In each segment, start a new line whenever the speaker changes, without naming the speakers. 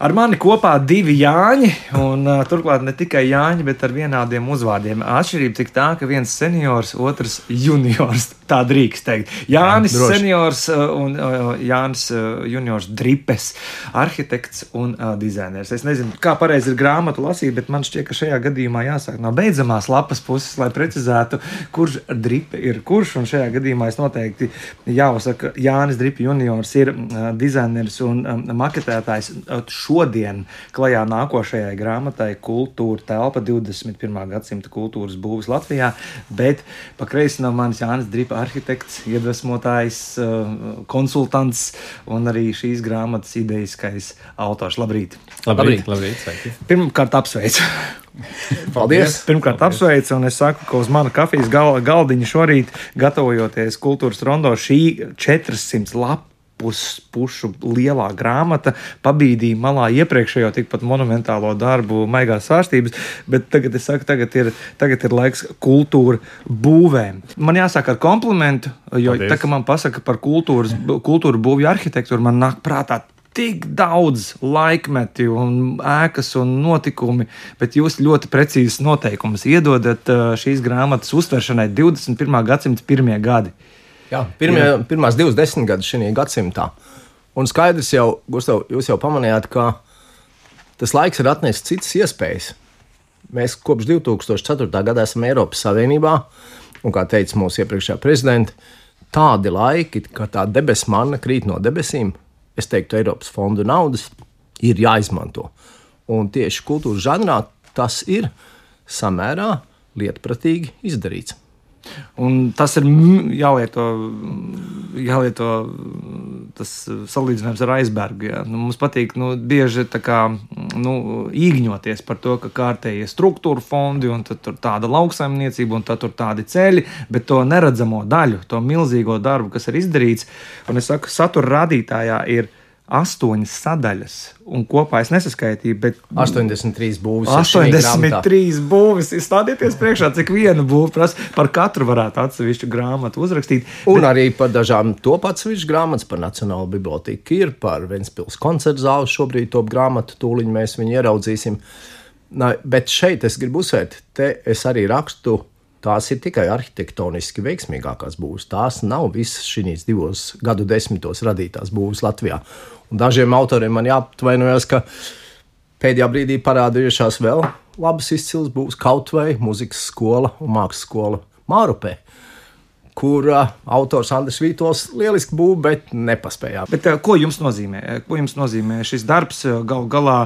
Ar mani kopā divi Jāņi, un uh, turklāt ne tikai Jāņi, bet ar vienādiem uzvārdiem. Atšķirība tik tā, ka viens seniors, otrs juniors. Tā drīkst teikt. Jānis
Jā,
seniors uh, un uh, Jānis uh, juniors Dripes, arhitekts un dizainers. Es nezinu, kā pareizi ir grāmatu lasīt, bet man šķiet, ka šajā gadījumā jāsāk no beidzamās lapas puses, lai precizētu, kurš Dripe ir kurš. Un šajā gadījumā es noteikti jāuzsaka, ka Jānis Dripe juniors ir dizainers un um, maketētājs. Šodien klajā nākošajai grāmatai Kultūra telpa 21. gadsimta kultūras būvis Latvijā, bet pa kreisi no manis Jānis Dripa arhitekts, iedvesmotājs, uh, konsultants un arī šīs grāmatas idejiskais autors. Labrīt!
Labrīt, labrīt, sveiki.
Pirmkārt, apsveicu!
Paldies!
Pirmkārt, apsveicu, un es saku, ka uz mana kafijas gal, galdiņa šorīt, gatavojoties kultūras rondo, šī 400 lapu pušu lielā grāmata pabīdīja malā iepriekšējo tikpat monumentālo darbu, maigās sārstības, bet tagad es saku, tagad ir, tagad ir laiks kultūra būvēm. Man jāsāk ar komplimentu, jo
Paldies.
tā, ka man pasaka par kultūras, kultūra būvju arhitektūru, man nāk prātā tik daudz laikmeti, un ēkas un notikumi, bet jūs ļoti precīzi noteikumus iedodat uh, šīs grāmatas uztveršanai 21. gadsimta pirmie gadi.
Jā, pirmie, pirmās divas desmitgades šajā gadsimtā. Un skaidrs jau, Gustav, jūs jau pamanījāt, ka tas laiks ir atnesis citas iespējas. Mēs kopš 2004. gada esam Eiropas Savienībā, un, kā teica mūsu iepriekšējā prezidenta, tādi laiki, ka tā debesu manna krīt no debesīm, es teiktu, Eiropas fondu naudas ir jāizmanto. Un tieši kultūras žanrā tas ir samērā lietpratīgi izdarīts.
Un tas ir mm, jālieto, jālieto tas salīdzinājums ar aizbergu. Jā. Nu, mums patīk nu, bieži kā, nu, īgņoties par to, ka kārtējie struktūra fondi un tāda lauksaimniecība un tādi ceļi, bet to neredzamo daļu, to milzīgo darbu, kas ir izdarīts, un es saku, satura rādītājā ir astoņas sadaļas, un kopā es nesaskaitīju, bet
83 būvniecības. ir šajā grāmatā.
83 būvis. Stādieties priekšā, cik viena būva prasa. Par katru varētu atsevišķu grāmatu uzrakstīt.
Un arī par dažām top atsevišķu grāmatas, par Nacionālo biblioteku ir, par Ventspils koncertu zāli šobrīd top grāmatu, tūliņ mēs viņu ieraudzīsim. Na, bet šeit es gribu uzsvērt, te es arī rakstu, tās ir tikai arhitektoniski veiksmīgākās būvs. Tās nav visas šīs divos gadu desmitos radītās būvs Latvijā. Un dažiem autoriem man jāatvainojas, ka pēdējā brīdī parādījušās vēl labas izcils būs kaut vai muzikas skola un mākslas skola Mārupē kur uh, autors Andris Vītols lieliski būvē, bet nepaspēja.
Bet, eh, ko jums nozīmē? Eh, Ko jums nozīmē šis darbs? Galu galā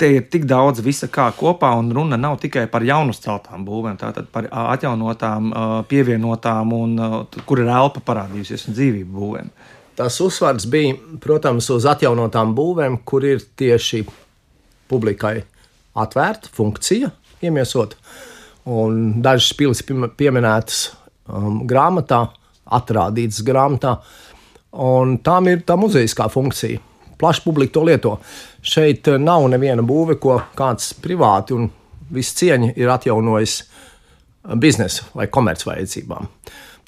te ir tik daudz visa kā kopā, un runa nav tikai par jaunu celtām būvēm, tātad par atjaunotām, pievienotām, un kur ir elpa parādījusies un dzīvība būvēm.
Tas uzsvars bija, protams, uz atjaunotām būvēm, kur ir tieši publikai atvērta funkcija, iemiesot. Un dažas pilsētas piem- pieminētas um, grāmatā, atrādītas grāmatā, un tām ir tā muzejiskā funkcija. Plaša publika to lieto. Šeit eh, nav neviena būve, ko kāds privāti un viss cieņa ir atjaunojis eh, biznesa vai komercvajadzībām.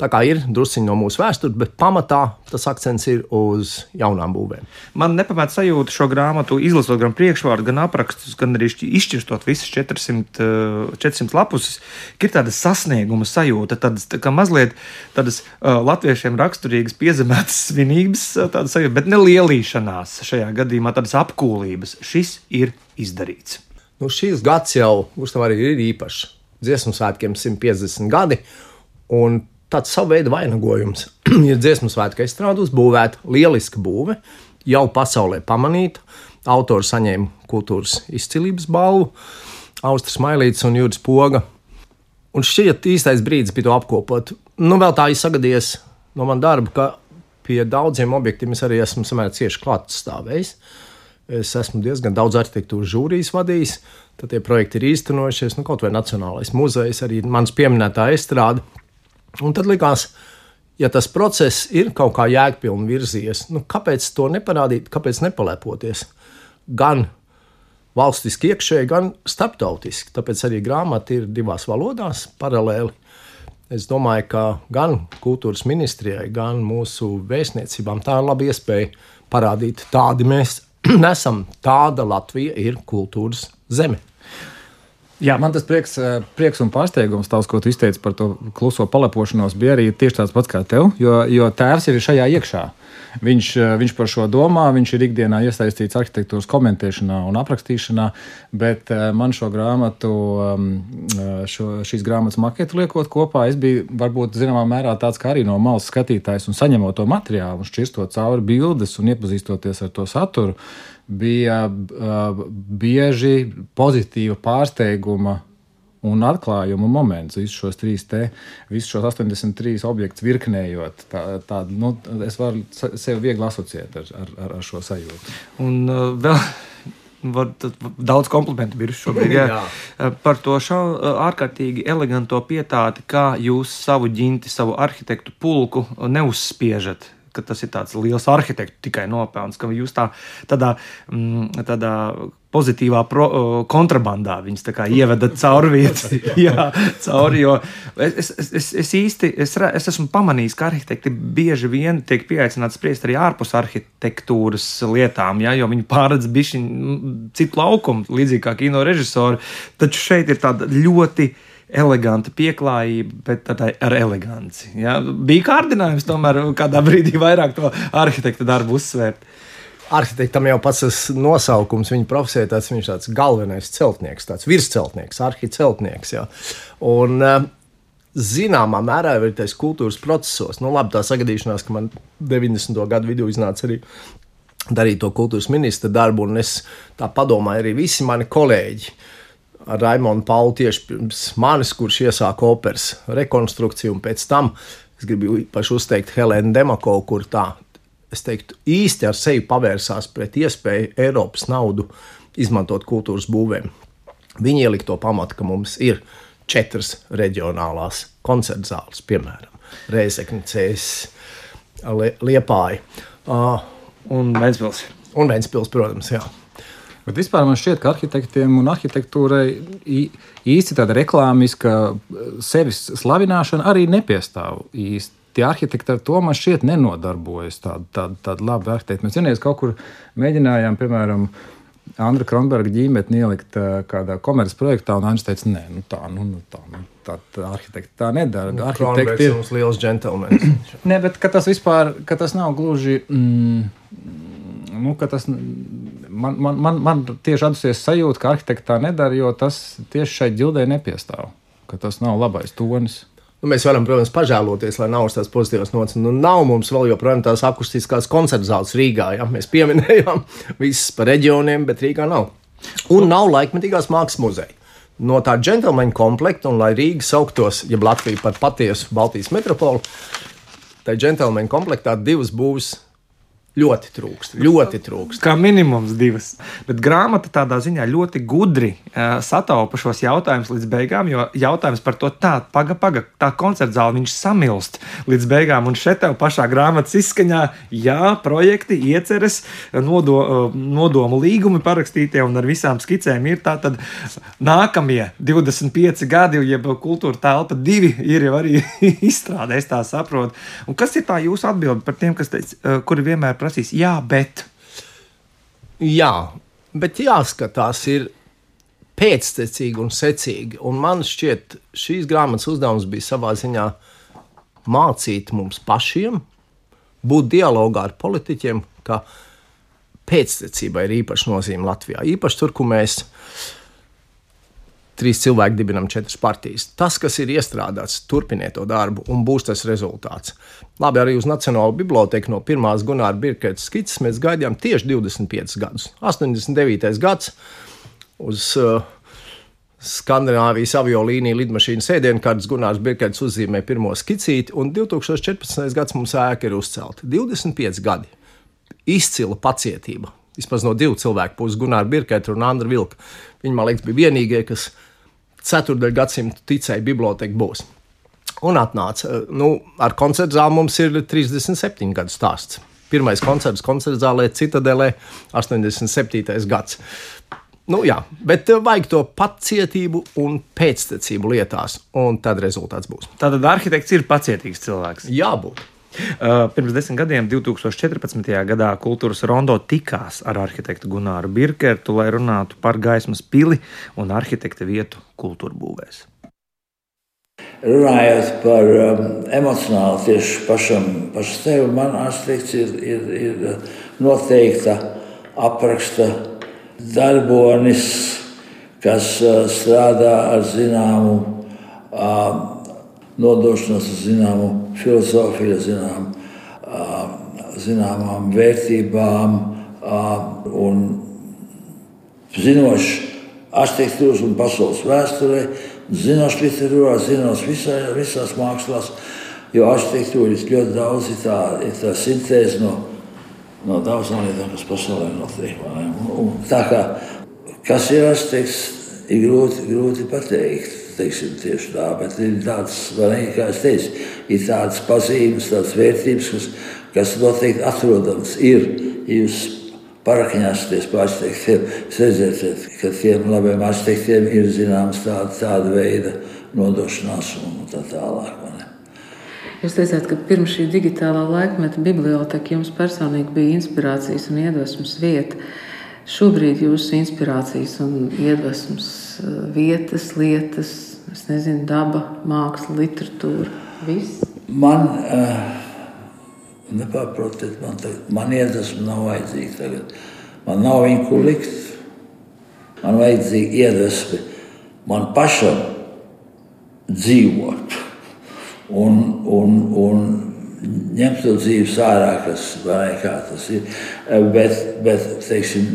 Tā kā ir druskuļi no mūsu vēstures, bet pamatā tas akcents ir uz jaunām būvēm.
Man nepamēta sajūta šo grāmatu, izlasot gan priekšvārdu, gan aprakstus, gan arī šķi- izšķirstot visas 400, eh, 400 lapus, ir tāda sasnieguma sajūta, tādas tā mazliet tādas uh, latviešiem raksturīgas piezemētas svinības, uh, tāda sajūta, bet ne lielīšanās šajā gadījumā, tādas apkūlības. Šis ir izdarīts.
Nu, šīs gads jau Gustav, arī ir īpašs. Dziesmu svētkiem 150 gadi. Un tāds savu veidu vainagojums ir dziesmu svētku estrāde uzbūvēta, lieliska būve, jau pasaulē pamanīta. Autori saņēma kultūras izcilības balvu, Austris Mailīts un Juris Poga. Un šķiet, īstais brīdis bija to apkopot. Nu, vēl tā ir sagadījies no man darba, ka pie daudziem objektiem es arī esmu samērā cieši klātstāvējis. Es esmu diezgan daudz arhitektūras žūrijas vadījis, tad tie projekti ir īstenojušies. Nu, kaut vai Nacionālais muzejs, arī mans pieminētā estrāde. Un tad likās, ja tas process ir kaut kā jēgpilni virzies, nu, kāpēc to neparādīt, kāpēc nepalēpoties? Gan valstiski iekšēji, gan starptautiski. Tāpēc arī grāmata ir divās valodās paralēli. Es domāju, ka gan kultūras ministrijai, gan mūsu vēstniecībām tā ir laba iespēja parādīt, tādi mēs nesam. Tāda Latvija ir kultūras zeme.
Jā, man tas prieks, eh, prieks un pārsteigums, tavs, ko tu izteici par to kluso palepošanos, bija arī tieši tāds pats kā tev, jo, jo tēvs jau ir šajā iekšā. Viņš, eh, viņš par šo domā, viņš ir ikdienā iesaistīts arhitektūras komentēšanā un aprakstīšanā, bet eh, man šo grāmatu, um, šo, šīs grāmatas maketu liekot kopā, es biju varbūt zināmā mērā tāds kā arī no malas skatītājs un saņemot to materiālu, šķirstot cauri bildes un iepazīstoties ar to saturu bija uh, bieži pozitīva pārsteiguma un atklājuma moments. Visus šos trīs, te, visus šos 83 objektus virknējot, tā, tā, nu, es varu sevi viegli asociēt ar, ar, ar, šo sajūtu.
Un uh, vēl. Var, daudz komplimentu bija šobrīd. Jā. jā. Uh, par to šau, uh, ārkārtīgi eleganto pietāti, kā jūs savu ģinti, savu arhitektu pulku neuzspiežat ka tas ir tāds liels arhitektu tikai nopelns, ka jūs tā, tādā, mm, tādā pozitīvā pro, kontrabandā viņas ievedat cauri vietai. Jā, cauri, jo es, es, es, es īsti es, es esmu pamanījis, ka arhitekti bieži vien tiek pieaicināti spriest arī ārpus arhitektūras lietām, ja, jo viņi pārredz bišķi citu laukumu, līdzīgi kā kino režisori. Taču šeit ir tāda ļoti eleganta pieklājība, bet ar eleganci. Ja? Bija kārdinājums tomēr kādā brīdī vairāk to arhitekta darbu uzsvērt.
Arhitektam jau pats tas nosaukums, viņa profesija, tāds viņš tāds galvenais celtnieks, tāds virsceltnieks, arhitekts. Un, uh, zināmā mērā ir tas kultūras procesos. Nu, labi, tā sagadīšanās, ka man 90. gadu vidū iznāca arī darīt to kultūras ministra darbu, un es tā padomāju, arī visi mani kolēģi ar Raimonu Pauli tieši pirms manis, kurš iesāka operas rekonstrukciju, un pēc tam es gribu īpaši uzteikt Helēnu Demakovu, kur tā, es teiktu, īsti ar sevi pavērsās pret iespēju Eiropas naudu izmantot kultūras būvēm. Viņi ielika to pamatu, ka mums ir četras reģionālās koncerta zāles, piemēram, Reizekne, Cēs, Liepāja. Uh,
un Ventspils.
Un Ventspils, protams, jā.
Bet vispār man šķiet, ka arhitektiem un arhitektūrai īsti tāda reklāmiska eh, sevis slavināšana arī nepiestāv īsti. Tie arhitekti ar to man šķiet nenodarbojas. Tāda tā, tā laba arhitekta. Mēs vienreiz kaut kur mēģinājām, piemēram, Andra Kronberga ģimeni ielikt uh, kādā komerces projektā, un Andris teica, nē, nu tā, nu, nu tā, nu, tā, tā arhitekti tā nedara.
Nu, arhitekti ir mums liels džentlmenis.
nē, bet tas vispār, ka tas nav gluži. Mm, nu, tas man, man, man, man tieši atdusies sajūta, ka arhitekti tā nedara, jo tas tieši šai ģildē nepiestāv. Tas nav labais tonis.
Nu, mēs varam, protams, pažēloties, lai nav tās pozitīvas nots. Nu, nav mums vēl joprojām tās akustiskās koncerta zāles Rīgā. Ja? Mēs pieminējām visas par reģioniem, bet Rīgā nav. Un nav laikmetīgās mākslas muzeja. No tā džentlmeņa komplekta, un lai Rīga sauktos, ja Latvija par patiesu Baltijas metropoli, tai džentlmeņa komplektā divas būs Ļoti trūkst, ļoti trūkst.
Kā minimums divas. Bet grāmata tādā ziņā ļoti gudri uh, sataupa šos jautājumus līdz beigām, jo jautājums par to tā, paga, paga, tā koncerta zāle viņš samilst līdz beigām. Un šeit tev pašā grāmatas izskaņā, jā, projekti, ieceres, nodo, uh, nodomu līgumi parakstītie un ar visām skicēm ir tā tad nākamie 25 gadi, jeb kultūra telpa divi ir jau arī izstrādē, es tā saprotu. Un kas ir tā jūsu atbilde par tiem, kas teica, uh, kuri vienmēr prasīs, jā, bet.
Jā, bet jāskatās, ir pēctecīgi un secīgi. Un man šķiet, šīs grāmatas uzdevums bija savā ziņā mācīt mums pašiem, būt dialogā ar politiķiem, ka pēctecībai ir īpaša nozīme Latvijā. Īpaši tur, kur mēs trīs cilvēki dibinam četras partijas. Tas, kas ir iestrādāts, turpiniet to darbu, un būs tas rezultāts. Labi, arī uz Nacionālo biblioteku no pirmās Gunāra Birketas skices mēs gaidījām tieši 25 gadus. 89. gads uz uh, Skandināvijas aviolīnija lidmašīnas ēdienkartes Gunārs Birkets uzzīmē pirmo skicīti, un 2014. gads mums ēka ir uzcelta. 25 gadi. Izcila pacietība. Vismaz no divu cilvēku puses, Gunārs Birkets un Andra Vilka. Viņi, man liekas, bija vienīgie, kas ceturdaļu gadsimtu ticēja, biblioteka būs. Un atnāca, eh, nu, ar koncertu zāli mums ir 37 gadu stāsts. Pirmais koncerts koncerta zālē Citadelē 87. gads. Nu, jā, bet eh, vajag to pacietību un pēctecību lietās, un tad rezultāts būs.
Tātad arhitekts ir pacietīgs cilvēks.
Jābūt.
Uh, pirms desmit gadiem, 2014. gadā, kultūras rondo tikās ar arhitektu Gunāru Birkertu, lai runātu par gaismas pili un arhitekta vietu kultūra būvēs.
Runājot par um, emocionāli tieši pašam, pašam sevi, man arhitekts ir, ir, ir noteikta apraksta darbonis, kas uh, strādā ar zināmu nodošanos uz zināmu filozofiju, zinām, zināmām vērtībām un zinošs arhitektūras un pasaules vēsturē, zinošs literatūrā, zinošs visā, visās mākslās, jo arhitektūra ir ļoti daudz, ir tā, ir tā sintēze no, no daudzām lietām, kas pasaulē notiek. Tā kā, kas ir arhitekts, ir grūti, grūti pateikt teiksim, tieši tā, bet ir tādas, kā es teicu, ir tādas pazīmes, tādas vērtības, kas, kas noteikti atrodamas. Ir, jūs parakņāsieties pa arhitektiem, redzēsiet, ka tiem labiem arhitektiem ir zināms tāda, tāda veida nodošanās un tā tālāk.
Jūs teicāt, ka pirms šī digitālā laikmeta biblioteka jums personīgi bija inspirācijas un iedvesmas vieta. Šobrīd jūsu inspirācijas un iedvesmas eh, vietas, lietas, nezinu, daba, māksla, literatūra, viss?
Man, uh, nepārprotiet, man, tagad, man iedvesma nav vajadzīga tagad. Man nav viņa ko likt. Man vajadzīga iedvesma man pašam dzīvot un, un, un ņemt to dzīves ārā, kas vai kā tas ir. Bet, bet teiksim,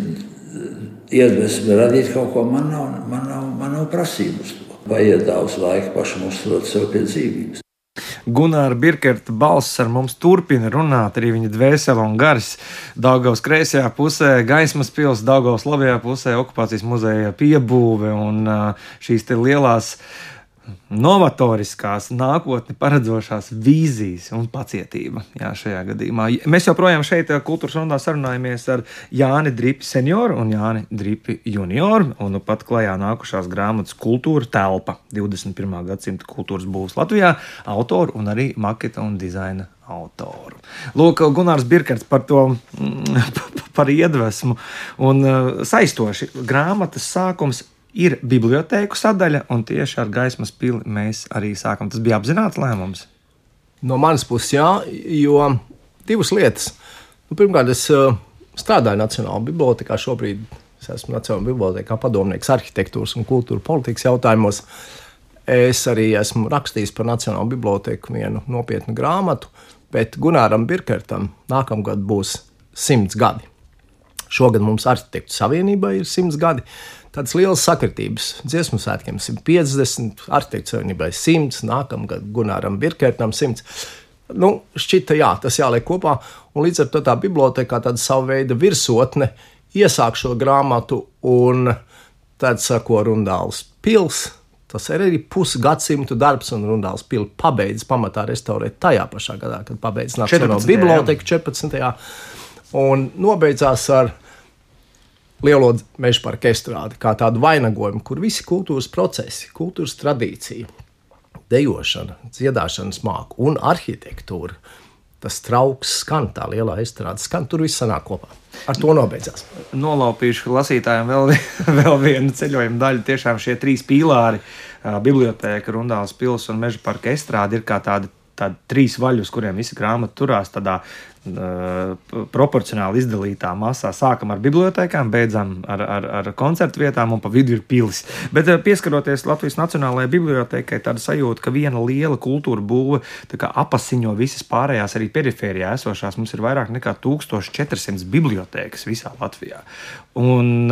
iedvesmi radīt kaut ko, man nav, man nav, man nav prasības. Vajag daudz laika pašam uzturēt sev pie dzīvības.
Gunāra Birkerta balss ar mums turpina runāt, arī viņa dvēsele un gars. Daugavas kreisajā pusē, gaismas pilsēta, Daugavas labajā pusē, okupācijas muzeja piebūve un šīs lielās uh, novatoriskās, nākotni paredzošās vīzijas un pacietība. Jā, šajā gadījumā mēs joprojām šeit, eh, kultūras rundā, sarunājamies ar Jāni Dripi senioru un Jāni Dripi junioru. Un nu pat klajā nākušās grāmatas kultūra telpa 21. gadsimta kultūras būvs Latvijā, autoru un arī maketa un dizaina autoru. Lūk, Gunārs Birkerts par to, mm, par iedvesmu un eh, saistoši grāmatas sākums ir bibliotēku sadaļa, un tieši ar gaismas pili mēs arī sākam. Tas bija apzināts lēmums.
No manas puses, jā, jo divas lietas. Nu, pirmkārt, es uh, strādāju Nacionālajā bibliotekā. Šobrīd es esmu Nacionālajā bibliotekā padomnieks arhitektūras un kultūra politikas jautājumos. Es arī esmu rakstījis par Nacionālo biblioteku vienu nopietnu grāmatu, bet Gunāram Birkertam nākamgad būs simts gadi. Šogad mums arhitektu savienībai ir simts gadi tādas lielas sakritības. Dziesmu svētkiem 150, arhitektu savienībai 100, nākamgad Gunāram Birkertam 100. Nu, šķita, jā, tas jāliek kopā, un līdz ar to tā biblioteka tāda sava veida virsotne iesāk šo grāmatu, un tad sako Rundāls pils. Tas ir arī pusgadsimtu darbs, un Rundāls pili pabeidz pamatā restaurēt tajā pašā gadā, kad pabeidz Nacionālo biblioteku 14. un nobeidzās ar lielo meža parka estrādi, kā tādu vainagojumu, kur visi kultūras procesi, kultūras tradīcija, dejošana, dziedāšanas māksla un arhitektūra. Tas trauks skan, tā lielā estrāde skan, tur viss sanāk kopā. Ar to nobeidzās.
Nolaupīšu lasītājiem vēl, vēl vienu ceļojumu daļu. Tiešām šie trīs pīlāri, biblioteka, Rundāls pilsēta un meža parka estrāde, ir kā tādi tādi trīs vaļi, uz kuriem visa grāmata turās tādā proporcionāli izdalītā masā. Sākam ar bibliotekām, beidzam ar, ar, ar koncertu vietām, un pa vidu ir pilis. Bet pieskaroties Latvijas Nacionālajai bibliotekai, tāda sajūta, ka viena liela kultūra būve apasiņo visas pārējās, arī perifērijā esošās. Mums ir vairāk nekā 1400 bibliotekas visā Latvijā. Un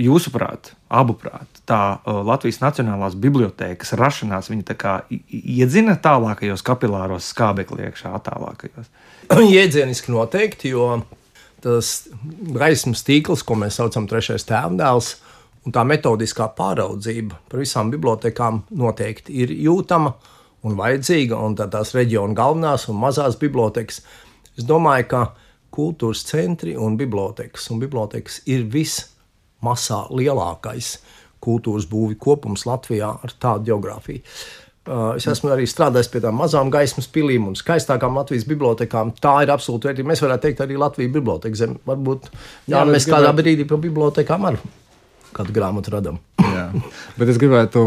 jūsuprāt, abuprāt, tā Latvijas Nacionālās bibliotekas rašanās, viņa tā kā iedzina tālākajos kapilāros skābekļa iekšā, tālākajos.
Jēdzieniski noteikti, jo tas gaismas tīkls, ko mēs saucam par trešais tēvdēls, un tā metodiskā pāraudzība par visām bibliotekām noteikti ir jūtama un vajadzīga. Un tās reģiona galvenās un mazās bibliotekas, es domāju, ka kultūras centri un bibliotekas, un bibliotekas ir vismasā lielākais kultūras būvju kopums Latvijā ar tādu geogrāfiju. Uh, es esmu arī strādājis pie tām mazām gaismas pilīm un skaistākām Latvijas bibliotekām. Tā ir absolūti vērtība. Mēs varētu teikt, arī Latvijas biblioteka zem. Varbūt jā, jā, mēs kādā gribētu... brīdī par bibliotekām arī kādu grāmatu radām.
bet es gribētu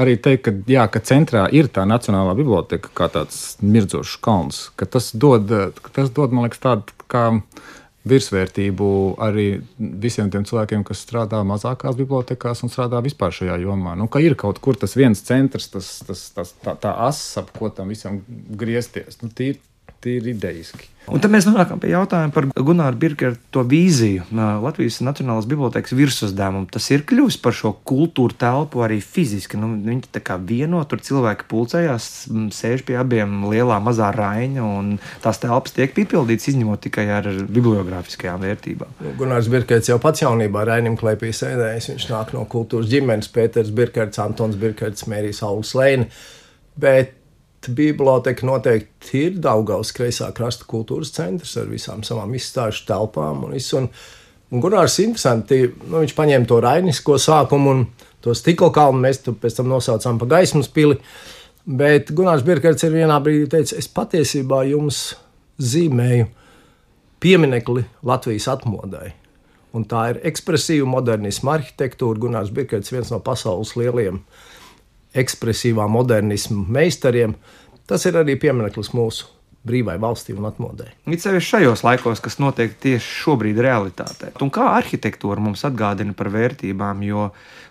arī teikt, ka, jā, ka centrā ir tā Nacionālā biblioteka kā tāds mirdzošs kalns. Tas dod, tas dod, man liekas, tādu kā virsvērtību arī visiem tiem cilvēkiem, kas strādā mazākās bibliotekās un strādā vispār šajā jomā. Nu, ka ir kaut kur tas viens centrs, tas, tas, tas, tā, tā asa, ap ko tam visam griezties. Nu, tīri, tīri idejiski.
Un tad mēs nonākam pie jautājuma par Gunārs Birkeru vīziju. Latvijas Nacionālās bibliotekas virsuzdevumu. Tas ir kļuvis par šo kultūru telpu arī fiziski. Nu, viņi tā kā vieno, tur cilvēki pulcējās, sēž pie abiem lielā, mazā raiņa, un tās telpas tiek piepildītas, izņemot tikai ar bibliogrāfiskajām vērtībām.
Nu, Gunārs Birkers jau pats jaunībā Rainim klēpī sēdējis. Viņš nāk no kultūras ģimenes, Pēters Birkers, Antons Birkers, Mērijas Aulas Lēna. Bet Biblioteka noteikti ir Daugaus kreisā krasta kultūras centrs ar visām savām izstāžu telpām. Un, un, un Gunārs interesanti, nu, viņš paņēma to rainisko sākumu un to stikla kalnu, mēs to pēc tam nosaucām pa gaismas pili. Bet Gunārs Birkerts ir vienā brīdī teicis, es patiesībā jums zīmēju pieminekli Latvijas atmodai. Un tā ir ekspresīva modernisma arhitektūra. Gunārs Birkerts ir viens no pasaules lielajiem uh, ekspresīvā modernisma meistariem. Tas ir arī piemineklis mūsu brīvai valstī un atmodē.
It sevišķi šajos laikos, kas notiek tieši šobrīd realitātē. Un kā arhitektūra mums atgādina par vērtībām, jo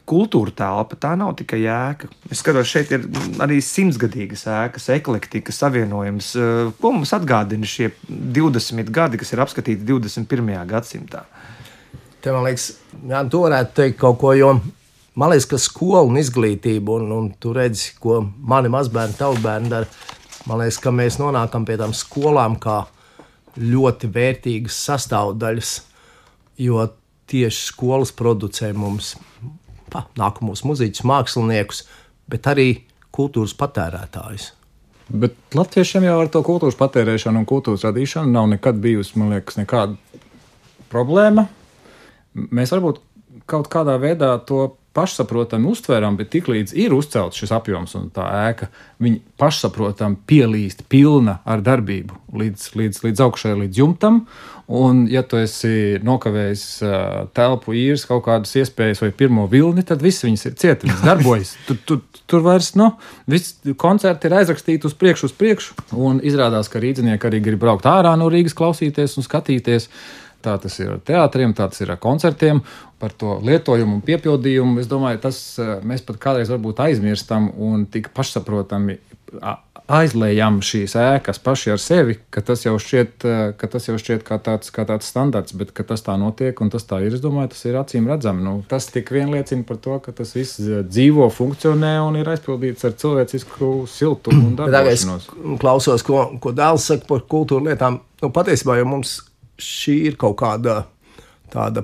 kultūra telpa tā nav tikai ēka. Es skatos, šeit ir arī simtgadīgas ēkas, eklektika, savienojums. Ko mums atgādina šie 20 gadi, kas ir apskatīti 21. gadsimtā?
Te man liekas, jā, to varētu teikt kaut ko, jo Man liekas, ka skola un izglītība, un, un tu redzi, ko mani mazbērni, tavi bērni dara. Man liekas, ka mēs nonākam pie tām skolām kā ļoti vērtīgas sastāvdaļas, jo tieši skolas producē mums pa, nākamos muzeķus, māksliniekus, bet arī kultūras patērētājus.
Bet latviešiem jau ar to kultūras patērēšanu un kultūras radīšanu nav nekad bijusi, man liekas, nekāda problēma. Mēs varbūt kaut kādā veidā to pašsaprotami uztveram, bet tiklīdz ir uzcelts šis apjoms un tā ēka, viņa pašsaprotami pielīst pilna ar darbību līdz, līdz, līdz augšai, līdz jumtam. Un, ja tu esi nokavējis uh, telpu īres kaut kādas iespējas vai pirmo vilni, tad viss viņas ir cietas, viņas darbojas. Tu, tu, tur vairs, nu, viss koncerti ir aizrakstīti uz priekšu, uz priekšu. Un izrādās, ka rīznieki arī grib braukt ārā no Rīgas, klausīties un skatīties. Tā tas ir ar teātriem, tā tas ir ar koncertiem par to lietojumu un piepildījumu. Es domāju, tas eh, mēs pat kādreiz varbūt aizmirstam un tik pašsaprotami aizlējam šīs ēkas paši ar sevi, ka tas jau šķiet, eh, ka tas jau šķiet kā, tāds, kā tāds standarts, bet ka tas tā notiek un tas tā ir. Es domāju, tas ir acīm redzami. Nu, tas tik vien liecina par to, ka tas viss eh, dzīvo, funkcionē un ir aizpildīts ar cilvēcisku siltumu un.
Es klausos, ko, ko dēls saka par kultūra lietām. Nu, patiesībā jau mums šī ir kaut kāda tāda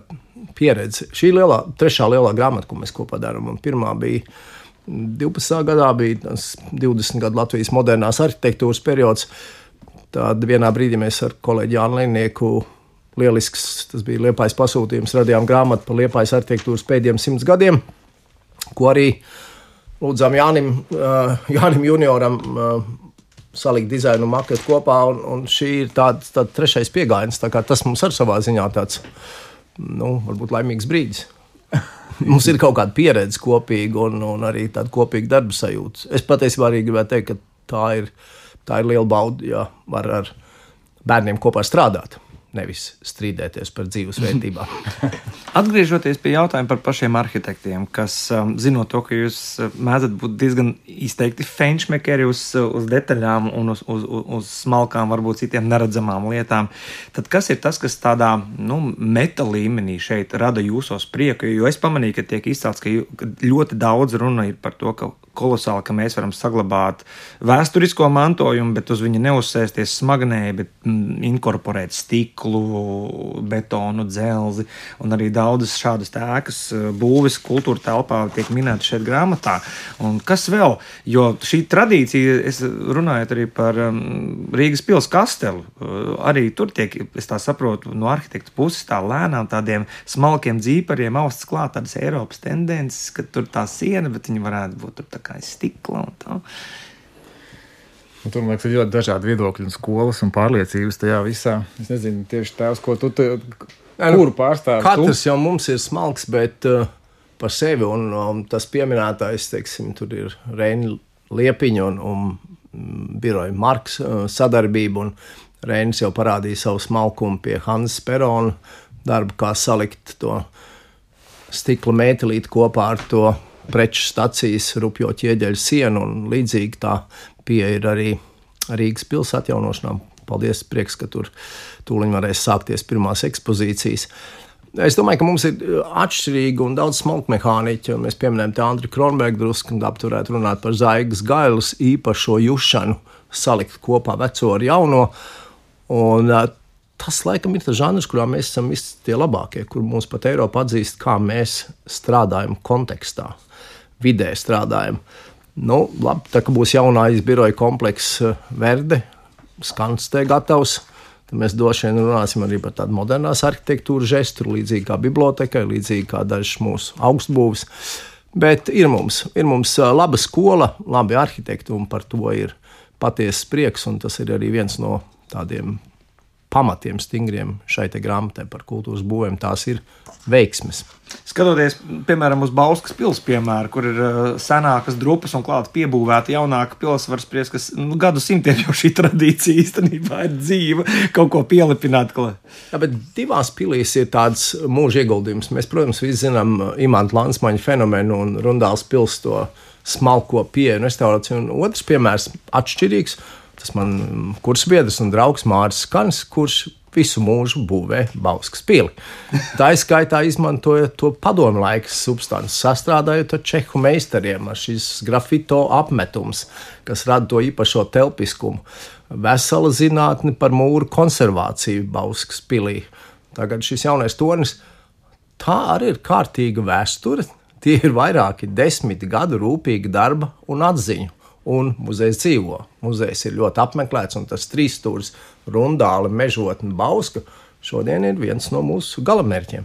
pieredze. Šī lielā, trešā lielā grāmata, ko mēs kopā darām, pirmā bija 12. gadā, bija tas 20 gadu Latvijas modernās arhitektūras periods. Tad vienā brīdī mēs ar kolēģi Jānu Linieku lielisks, tas bija liepais pasūtījums, radījām grāmatu par liepais arhitektūras pēdējiem simts gadiem, ko arī lūdzām Jānim, Jānim Junioram salikt dizainu maketu kopā, un, un šī ir tāds tā trešais pieejams. Tas mums ar savā ziņā tāds nu, varbūt laimīgs brīdis. Mums ir kaut kāda pieredze kopīga un, un arī tāda kopīga darba sajūta. Es patiesībā arī gribētu teikt, ka tā ir, tā ir liela bauda, ja var ar bērniem kopā strādāt nevis strīdēties par dzīves vērtībām.
Atgriežoties pie jautājuma par pašiem arhitektiem, kas, um, zinot to, ka jūs uh, mēdzat būt diezgan izteikti feinšmekeri uz, uh, uz detaļām un uz, uz, uz smalkām, varbūt citiem neredzamām lietām, tad kas ir tas, kas tādā nu, meta līmenī šeit rada jūsos prieku? Jo es pamanīju, ka tiek izcelts, ka ļoti daudz runa ir par to, ka kolosāli, ka mēs varam saglabāt vēsturisko mantojumu, bet uz viņa neuzsēsties smagnēji, bet mm, inkorporēt stiklu, betonu, dzelzi un arī daudzas šādas ēkas eh, būvis kultūra telpā tiek minēta šeit grāmatā. Un kas vēl? Jo šī tradīcija, es runāju arī par um, Rīgas pils kastelu, uh, arī tur tiek, es tā saprotu, no arhitekta puses tā lēnām tādiem smalkiem dzīpariem austs klāt tādas Eiropas tendences, ka tur tā siena, bet viņi varētu būt tur tā kā aiz stikla un tā.
Un tur, man liekas, ir ļoti dažādi viedokļi un skolas un pārliecības tajā visā. Es nezinu, tieši tās, ko tu, te, kuru pārstāvi.
Katrs tu? jau mums ir smalks, bet uh, par sevi, un um, tas pieminētājs, teiksim, tur ir Reina Liepiņa un, un mm, biroja Marks uh, sadarbība, un Reinis jau parādīja savu smalkumu pie Hannes Perona darba, kā salikt to stikla mētelīti kopā ar to preču stacijas rupjo ķieģeļu sienu, un līdzīgi tā pieeja ir arī Rīgas pilsētas atjaunošanā. Paldies, prieks, ka tur tūlīt varēs sākties pirmās ekspozīcijas. Es domāju, ka mums ir atšķirīgi un daudz smalku mehāniķu. Mēs pieminējam te Andriu Kronbergu drusku, un apturētu runāt par Zaigas gailas īpašo jušanu, salikt kopā veco ar jauno. Un, tas laikam ir tas žanrs, kurā mēs esam visi tie labākie, kur mums pat Eiropa atzīst, kā mēs strādājam kontekstā, vidē strādājam. Nu, labi, tā kā būs jaunais biroja komplekss eh, Verde, skans te gatavs. Tad mēs droši vien runāsim arī par tādu modernās arhitektūras žestu, līdzīgi kā bibliotekai, līdzīgi kā dažas mūsu augstbūves. Bet ir mums, ir mums eh, laba skola, labi arhitekti, un par to ir patiesa prieks. Tas ir arī viens no tādiem pamatiem stingriem šai grāmatai par kultūras būvēm. Tās ir veiksmes.
Skatoties, piemēram, uz Bauskas pilsētas piemēru, kur ir uh, senākas drupas un klāta piebūvēta jaunāka pilsēta, var spriest, ka nu, gadu simtiem jau šī tradīcija īstenībā ir dzīva, kaut ko pielipināt. Klāt.
Jā, bet divās pilīs ir tāds mūža ieguldījums. Mēs, protams, visi zinām imanta Lansmaņa fenomenu un Rundāls pilsētas to smalko pieeju restaurāciju. Un otrs piemērs atšķirīgs Tas man kursbiedrs un draugs Mārcis Kans, kurš visu mūžu būvē Bauskas pili. Tā izskaitā izmantoja to padomu laika substanci, sastrādājot ar čehu meistariem, ar šīs grafito apmetums, kas rada to īpašo telpiskumu. Vesela zinātne par mūru konservāciju Bauskas pilī. Tagad šis jaunais tornis, tā arī ir kārtīga vēsture. Tie ir vairāki desmit gadu rūpīga darba un atziņu un muzejs dzīvo. Muzejs ir ļoti apmeklēts, un tas trīs stūris, rundāli, mežotne, bauska. Šodien ir viens no mūsu galamērķiem.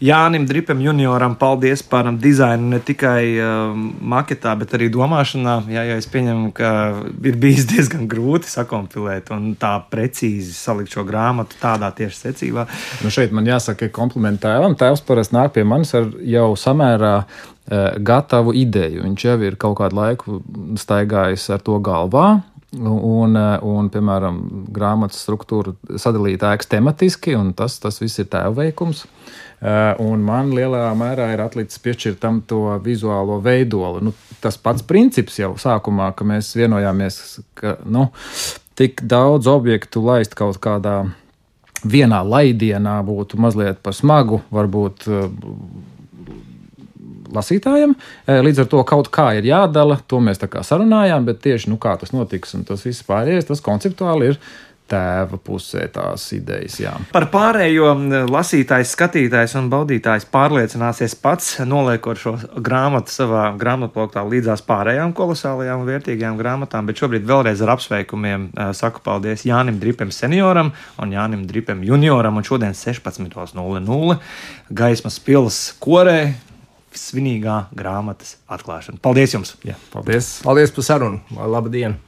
Jānis Dripam, junioram, paldies par dizainu ne tikai uh, maketā, bet arī domāšanā. Jā, jā, es pieņemu, ka ir bijis diezgan grūti sakompilēt un tā precīzi salikt šo grāmatu tādā tieši secībā.
Nu šeit man jāsaka, ka kompliments tēvam. Tēvs parasti nāk pie manis ar jau samērā Eh, gatavu ideju. Viņš jau ir kaut kādu laiku staigājis ar to galvā. Un, eh, un, piemēram, grāmatas struktūra sadalīta ēkas tematiski, un tas, tas viss ir tēva veikums. Eh, un man lielā mērā ir atlicis piešķirt tam to vizuālo veidolu. Nu, tas pats princips jau sākumā, ka mēs vienojāmies, ka nu, tik daudz objektu laist kaut kādā vienā laidienā būtu mazliet par smagu, varbūt lasītājam. Eh, līdz ar to kaut kā ir jādala, to mēs tā kā sarunājām, bet tieši nu, kā tas notiks un tas viss pārējais, tas konceptuāli ir tēva pusē tās idejas. Jā.
Par pārējo lasītājs, skatītājs un baudītājs pārliecināsies pats, noliekot šo grāmatu savā grāmatplaktā līdzās pārējām kolosālajām un vērtīgajām grāmatām, bet šobrīd vēlreiz ar apsveikumiem saku paldies Jānim Dripam senioram un Jānim Dripam junioram un šodien 16.00 gaismas pils korē svinīgā grāmatas atklāšana. Paldies jums!
Jā, paldies!
Paldies par sarunu! Labu dienu!